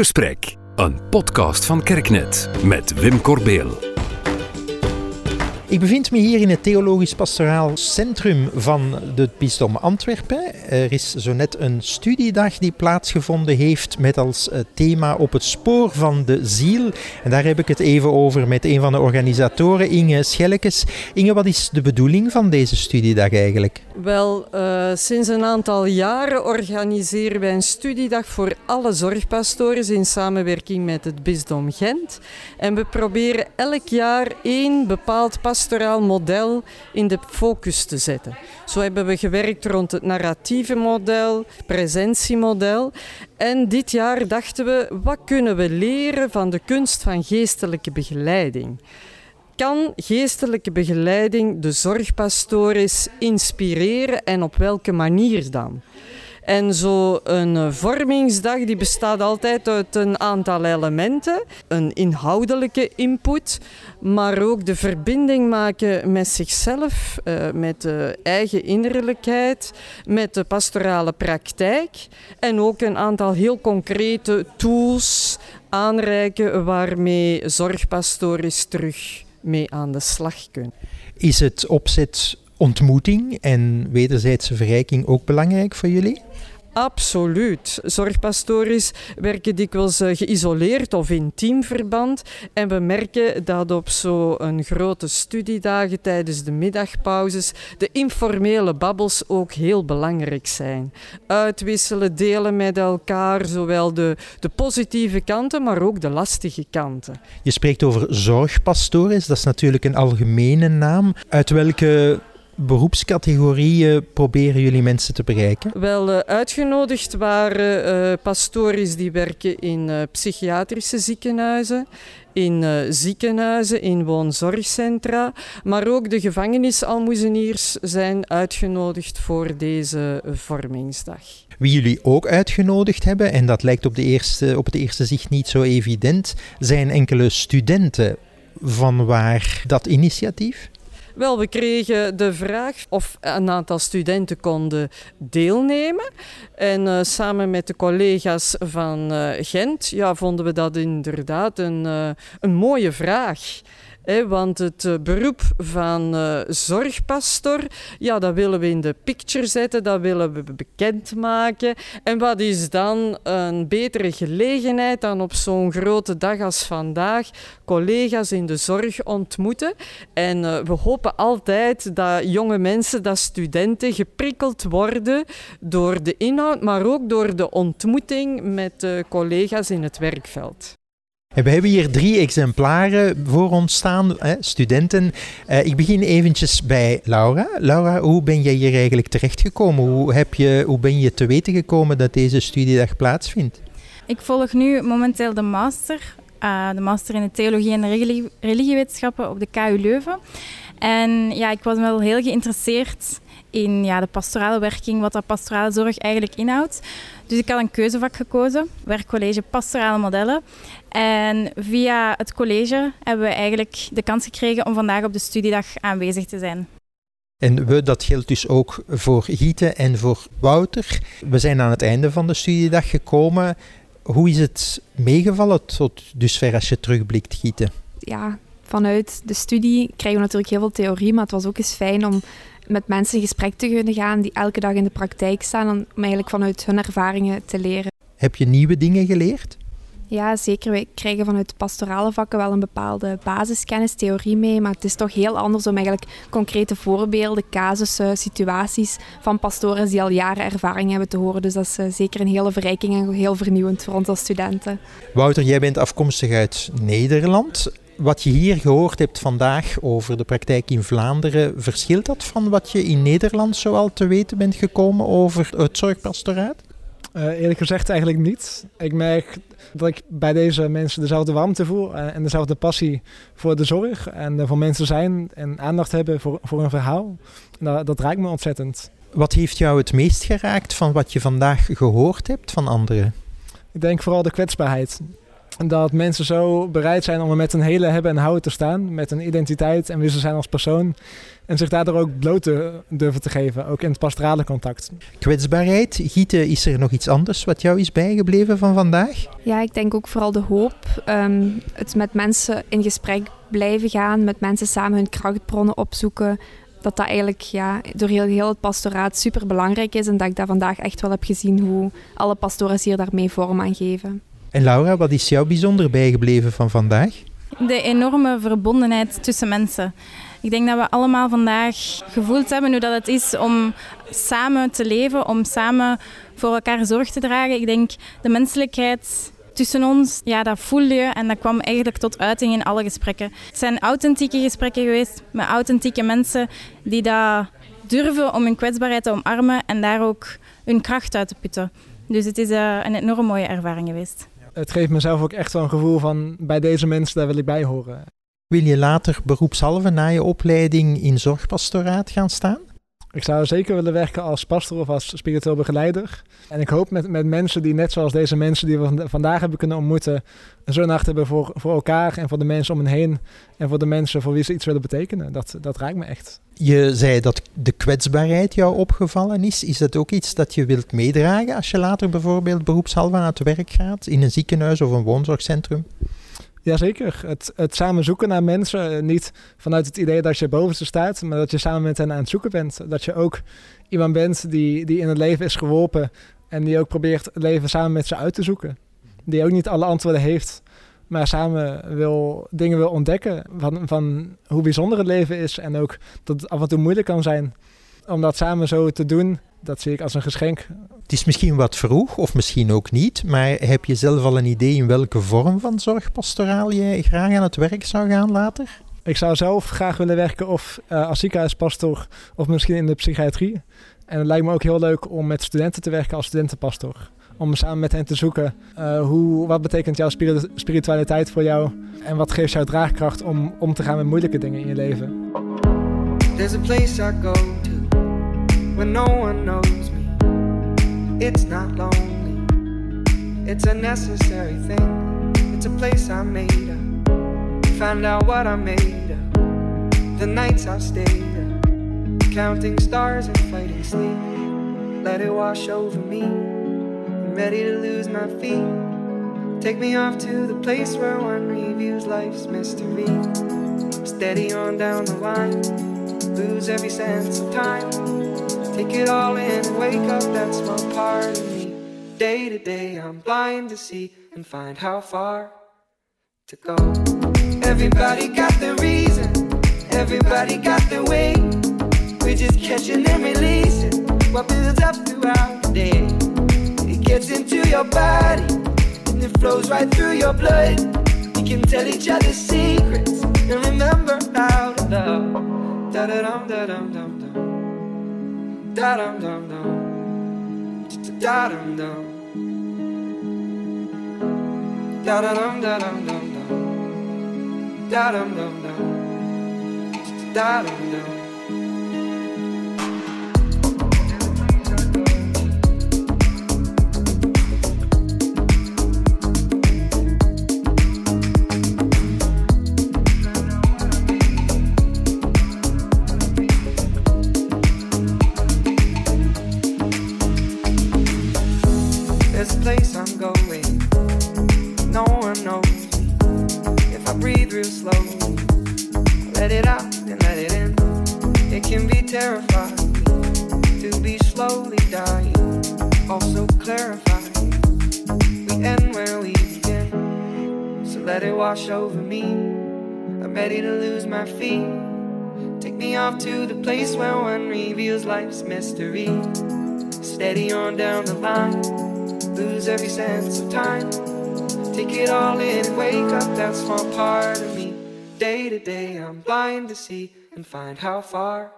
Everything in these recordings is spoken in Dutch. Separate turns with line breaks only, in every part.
Gesprek, een podcast van Kerknet met Wim Corbeel.
Ik bevind me hier in het Theologisch Pastoraal Centrum van het Bisdom Antwerpen. Er is zo net een studiedag die plaatsgevonden heeft met als eh, thema op het spoor van de ziel. En daar heb ik het even over met een van de organisatoren, Inge Schellekes. Inge, wat is de bedoeling van deze studiedag eigenlijk?
Wel, uh, sinds een aantal jaren organiseren wij een studiedag voor alle zorgpastoren in samenwerking met het Bisdom Gent. En we proberen elk jaar één bepaald pastoor pastoraal model in de focus te zetten. Zo hebben we gewerkt rond het narratieve model, presentiemodel. En dit jaar dachten we, wat kunnen we leren van de kunst van geestelijke begeleiding? Kan geestelijke begeleiding de zorgpastoris inspireren en op welke manier dan? En zo een eh, vormingsdag die bestaat altijd uit een aantal elementen. Een inhoudelijke input, maar ook de verbinding maken met zichzelf, eh, met de eigen innerlijkheid, met de pastorale praktijk. En ook een aantal heel concrete tools aanreiken waarmee zorgpastoris terug mee aan de slag kunnen.
Is het opzet ontmoeting en wederzijdse verrijking ook belangrijk voor jullie?
Absoluut. Zorgpastories werken dikwijls eh, geïsoleerd of in teamverband. En we merken dat op zo'n grote studiedagen tijdens de middagpauzes de informele babbels ook heel belangrijk zijn. Uitwisselen, delen met elkaar, zowel de, de positieve kanten, maar ook de lastige kanten.
Je spreekt over zorgpastories, dat is natuurlijk een algemene naam. Uit welke beroepscategorieën proberen jullie mensen te bereiken?
Wel, uh, uitgenodigd waren uh, pastories die werken in uh, psychiatrische ziekenhuizen, in ziekenhuizen, in woonzorgcentra, maar ook de gevangenisalmoezeniers zijn uitgenodigd voor deze vormingsdag.
Wie jullie ook uitgenodigd hebben, en dat lijkt op, de eerste, op het eerste zicht niet zo evident, zijn enkele studenten. Van waar dat initiatief?
Wel, we kregen de vraag of een aantal studenten konden deelnemen. En uh, samen met de collega's van uh, Gent ja, vonden we dat inderdaad een, uh, een mooie vraag want het eh, beroep van uh, zorgpastor, ja, dat willen we in de picture zetten, dat willen we bekendmaken. En wat is dan een betere gelegenheid dan op zo'n grote dag als vandaag collega's in de zorg ontmoeten? En uh, we hopen altijd dat jonge mensen, dat studenten geprikkeld worden door de inhoud, maar ook door de ontmoeting met collega's in het werkveld.
We hebben hier drie exemplaren voor ons staan, studenten. Uh, ik begin eventjes bij Laura. Laura, hoe ben jij hier eigenlijk terechtgekomen? Hoe, heb je, hoe ben je te weten gekomen dat deze studiedag plaatsvindt?
Ik volg nu momenteel de master, uh, de master in de theologie en religiewetenschappen op de KU Leuven. En ja, ik was wel heel geïnteresseerd in ja, de pastorale werking, wat dat pastorale zorg eigenlijk inhoudt. Dus ik had een keuzevak gekozen, werkcollege pastorale modellen. En via het college hebben we eigenlijk de kans gekregen om vandaag op de studiedag aanwezig te zijn.
En we, dat geldt dus ook voor Gieten en voor Wouter. We zijn aan het einde van de studiedag gekomen. Hoe is het meegevallen tot dusver als je terugblikt, Gieten?
Ja, vanuit de studie krijgen we natuurlijk heel veel theorie, maar het was ook eens fijn om met mensen in gesprek te kunnen gaan die elke dag in de praktijk staan, om eigenlijk vanuit hun ervaringen te leren.
Heb je nieuwe dingen geleerd?
Ja, zeker. Wij krijgen vanuit pastorale vakken wel een bepaalde basiskennis, theorie mee, maar het is toch heel anders om eigenlijk concrete voorbeelden, casussen, situaties van pastoren die al jaren ervaring hebben te horen. Dus dat is eh, zeker een hele verrijking en heel vernieuwend voor ons als studenten.
Wouter, jij bent afkomstig uit Nederland. Wat je hier gehoord hebt vandaag over de praktijk in Vlaanderen, verschilt dat van wat je in Nederland zoal te weten bent gekomen over het zorgpastoraat?
Uh, eerlijk gezegd eigenlijk niet. Ik merk dat ik bij deze mensen dezelfde warmte voel uh, en dezelfde passie voor de zorg en uh, voor mensen zijn en aandacht hebben voor, voor een verhaal. Dat, dat raakt me ontzettend.
Wat heeft jou het meest geraakt van wat je vandaag gehoord hebt van anderen?
Ik denk vooral de kwetsbaarheid. Dat mensen zo bereid zijn om er met een hele hebben en houden te staan. Met een identiteit en wie ze zijn als persoon. En zich daardoor ook bloot te durven te geven, ook in het pastorale contact.
Kwetsbaarheid. Gieten, is er nog iets anders wat jou is bijgebleven van vandaag?
Ja, ik denk ook vooral de hoop. Ehm, het met mensen in gesprek blijven gaan, met mensen samen hun krachtbronnen opzoeken. Dat dat eigenlijk ja, door heel, heel het pastoraat super belangrijk is. En dat ik dat vandaag echt wel heb gezien hoe alle pastoren hier daarmee vorm aan geven.
En Laura, wat is jou bijzonder bijgebleven van vandaag?
De enorme verbondenheid tussen mensen. Ik denk dat we allemaal vandaag gevoeld hebben hoe dat het is om samen te leven, om samen voor elkaar zorg te dragen. Ik denk de menselijkheid tussen ons, ja, dat voel je en dat kwam eigenlijk tot uiting in alle gesprekken. Het zijn authentieke gesprekken geweest met authentieke mensen die dat durven om hun kwetsbaarheid te omarmen en daar ook hun kracht uit te putten. Dus het is uh, een enorm mooie ervaring geweest.
Het geeft mezelf ook echt een gevoel van bij deze mensen, daar wil ik bij horen.
Wil je later beroepshalve na je opleiding in zorgpastoraat gaan staan?
Ik zou zeker willen werken als pastor of als spiritueel begeleider. En ik hoop met, met mensen die net zoals deze mensen die we vandaag hebben kunnen ontmoeten, zo'n nacht hebben voor, voor elkaar en voor de mensen om hen heen. En voor de mensen voor wie ze iets willen betekenen. Dat, dat raakt me echt.
Je zei dat de kwetsbaarheid jou opgevallen is. Is dat ook iets dat je wilt meedragen als je later bijvoorbeeld beroepshalve aan het werk gaat in een ziekenhuis of een woonzorgcentrum?
Jazeker. Het, het samen zoeken naar mensen. Eh, niet vanuit het idee dat je boven ze staat, maar dat je samen met hen aan het zoeken bent. Dat je ook iemand bent die, die in het leven is geworpen en die ook probeert het leven samen met ze uit te zoeken. Die ook niet alle antwoorden heeft, maar samen wil, dingen wil ontdekken van, van hoe bijzonder het leven is. En ook dat het af en toe moeilijk kan zijn om dat samen zo te doen dat zie ik als een geschenk.
Het is misschien wat vroeg, of misschien ook niet, maar heb je zelf al een idee in welke vorm van zorgpastoraal je graag aan het werk zou gaan later?
Ik zou zelf graag willen werken of uh, als ziekenhuispastor of misschien in de psychiatrie. En het lijkt me ook heel leuk om met studenten te werken als studentenpastor. Om samen met hen te zoeken, uh, hoe, wat betekent jouw spiritualiteit voor jou? En wat geeft jou draagkracht om om te gaan met moeilijke dingen in je leven? There's a place I go to. When no one knows me. It's not lonely, it's a necessary thing. It's a place I made up. Find out what I made up. The nights I've stayed up, counting stars and fighting sleep. Let it wash over me. I'm ready to lose my feet. Take me off to the place where one reviews life's mystery. Steady on down the line, lose every sense of time. Take it all in and wake up that small part of me. Day to day, I'm blind to see and find how far to go. Everybody got the reason, everybody got the way. We're just catching and releasing what builds up throughout the day. It gets into your body and it flows right through your blood. We can tell each other secrets and remember how to love. Da da dum da dum dum dum da dum dum dum, da dum dum, da dum da dum dum dum, da dum dum dum, da dum dum. to be
slowly
dying, also clarifying. We end where
we
begin, so let it wash
over
me.
I'm
ready
to
lose
my feet.
Take me off to the place where one reveals life's mystery. Steady on down the line, lose every sense of time. Take it all in and wake up that small part of me. Day to day, I'm blind to see and find how far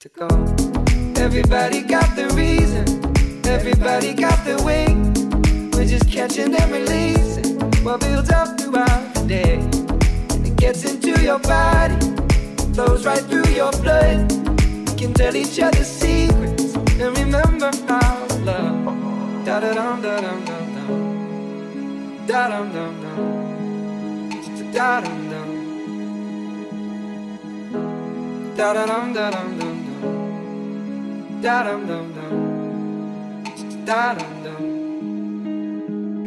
to go. Everybody got the reason, everybody got the way. We're just catching and releasing what builds up throughout the day. And it gets into your body, flows right through your blood We can tell each other secrets and remember our love. Da da dum da dum dum dum.
Da dum dum dum. Da dum dum. Da da dum da dum dum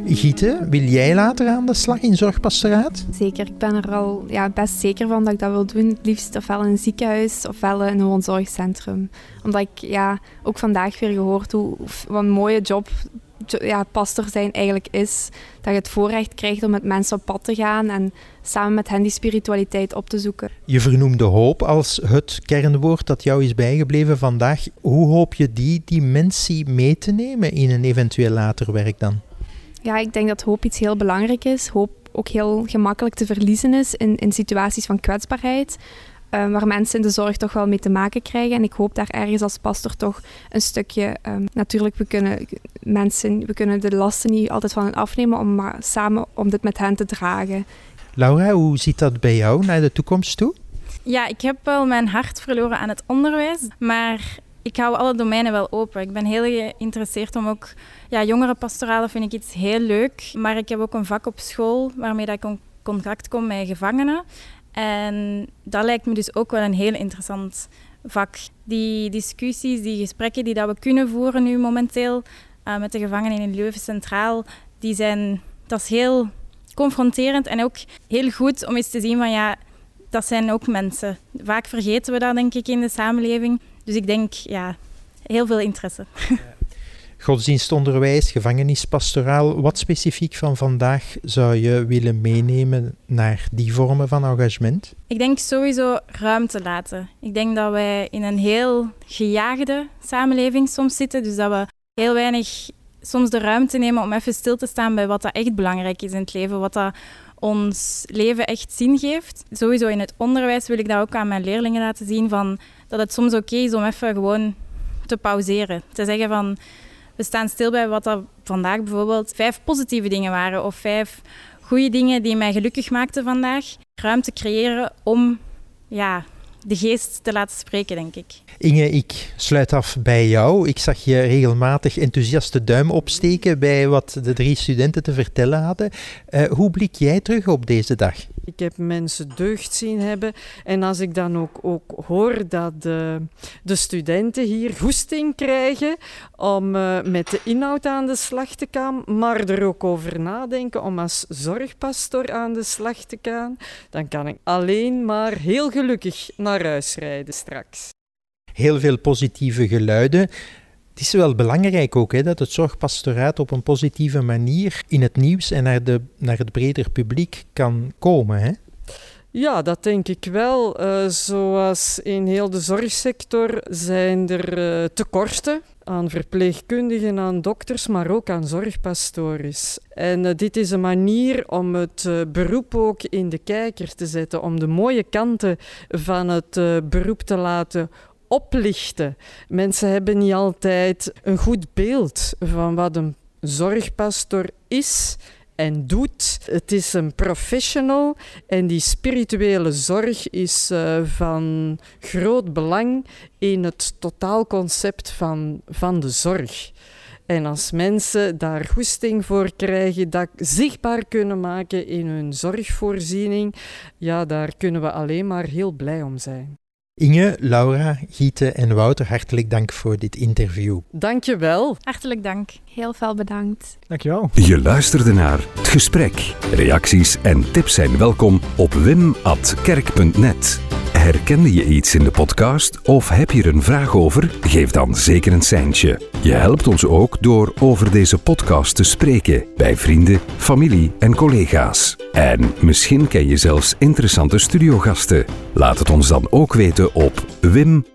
Gieten, wil jij later aan de slag in zorgpastoraat?
Zeker, ik ben er al ja, best zeker van dat ik dat wil doen. Het liefst ofwel in een ziekenhuis ofwel in een woonzorgcentrum. Omdat ik ja, ook vandaag weer gehoord hoe wat een mooie job ja, pastor zijn eigenlijk is. Dat je het voorrecht krijgt om met mensen op pad te gaan en samen met hen die spiritualiteit op te zoeken.
Je vernoemde hoop als het kernwoord dat jou is bijgebleven vandaag. Hoe hoop je die dimensie mee te nemen in een eventueel later werk dan?
Ja, ik denk dat hoop iets heel belangrijk is. Hoop ook heel gemakkelijk te verliezen is in, in situaties van kwetsbaarheid. Um, waar mensen in de zorg toch wel mee te maken krijgen. En ik hoop daar ergens als pastor toch een stukje... Um, natuurlijk, we kunnen mensen, we kunnen de lasten niet altijd van hen afnemen, om maar samen om dit met hen te dragen.
Laura, hoe ziet dat bij jou naar de toekomst toe?
Ja, ik heb wel mijn hart verloren aan het onderwijs, maar ik hou alle domeinen wel open. Ik ben heel geïnteresseerd om ook... Ja, jongerenpastorale vind ik iets heel leuk, maar ik heb ook een vak op school waarmee dat ik in contact kom met gevangenen. En dat lijkt me dus ook wel een heel interessant vak. Die discussies, die gesprekken die dat we kunnen voeren nu momenteel uh, met de gevangenen in Leuven Centraal, die zijn, dat is heel confronterend en ook heel goed om eens te zien van ja, dat zijn ook mensen. Vaak vergeten we dat denk ik in de samenleving. Dus ik denk ja, heel veel interesse.
Godsdienstonderwijs, gevangenispastoraal. Wat specifiek van vandaag zou je willen meenemen naar die vormen van engagement?
Ik denk sowieso ruimte laten. Ik denk dat wij in een heel gejaagde samenleving soms zitten. Dus dat we heel weinig soms de ruimte nemen om even stil te staan bij wat dat echt belangrijk is in het leven. Wat dat ons leven echt zin geeft. Sowieso in het onderwijs wil ik dat ook aan mijn leerlingen laten zien. Van, dat het soms oké is om even gewoon te pauzeren. Te zeggen van we staan stil bij wat er vandaag bijvoorbeeld vijf positieve dingen waren of vijf goede dingen die mij gelukkig maakten vandaag. Ruimte creëren om ja, de geest te laten spreken, denk ik.
Inge, ik sluit af bij jou. Ik zag je regelmatig enthousiaste duim opsteken bij wat de drie studenten te vertellen hadden. Uh, hoe blik jij terug op deze dag?
Ik heb mensen deugd zien hebben. En als ik dan ook, ook hoor dat de, de studenten hier goesting krijgen om uh, met de inhoud aan de slag te gaan, maar er ook over nadenken om als zorgpastor aan de slag te gaan, dan kan ik alleen maar heel gelukkig naar huis rijden straks.
Heel veel positieve geluiden. Het is wel belangrijk ook hè, dat het zorgpastoraat op een positieve manier in het nieuws en naar, de, naar het breder publiek kan komen. Hè?
Ja, dat denk ik wel. Uh, zoals in heel de zorgsector zijn er uh, tekorten aan verpleegkundigen, aan dokters, maar ook aan zorgpastories. En uh, dit is een manier om het beroep ook in de kijker te zetten, om de mooie kanten van het beroep te laten oplichten. Mensen hebben niet altijd een goed beeld van wat een zorgpastor is en doet. Het is een professional en die spirituele zorg is uh, van groot belang in het totaalconcept van, van de zorg. En als mensen daar goesting voor krijgen, dat zichtbaar kunnen maken in hun zorgvoorziening, ja, daar kunnen we alleen maar heel blij om zijn.
Inge, Laura, Giete en Wouter, hartelijk dank voor dit interview.
Dank je wel.
Hartelijk dank.
Heel veel bedankt.
Dankjewel.
Je luisterde naar Het Gesprek. Reacties en tips zijn welkom op wim.kerk.net. Herkende je iets in de podcast of heb je er een vraag over? Geef dan zeker een seintje. Je helpt ons ook door over deze podcast te spreken bij vrienden, familie en collega's. En misschien ken je zelfs interessante studiogasten. Laat het ons dan ook weten op wim.kerk.net.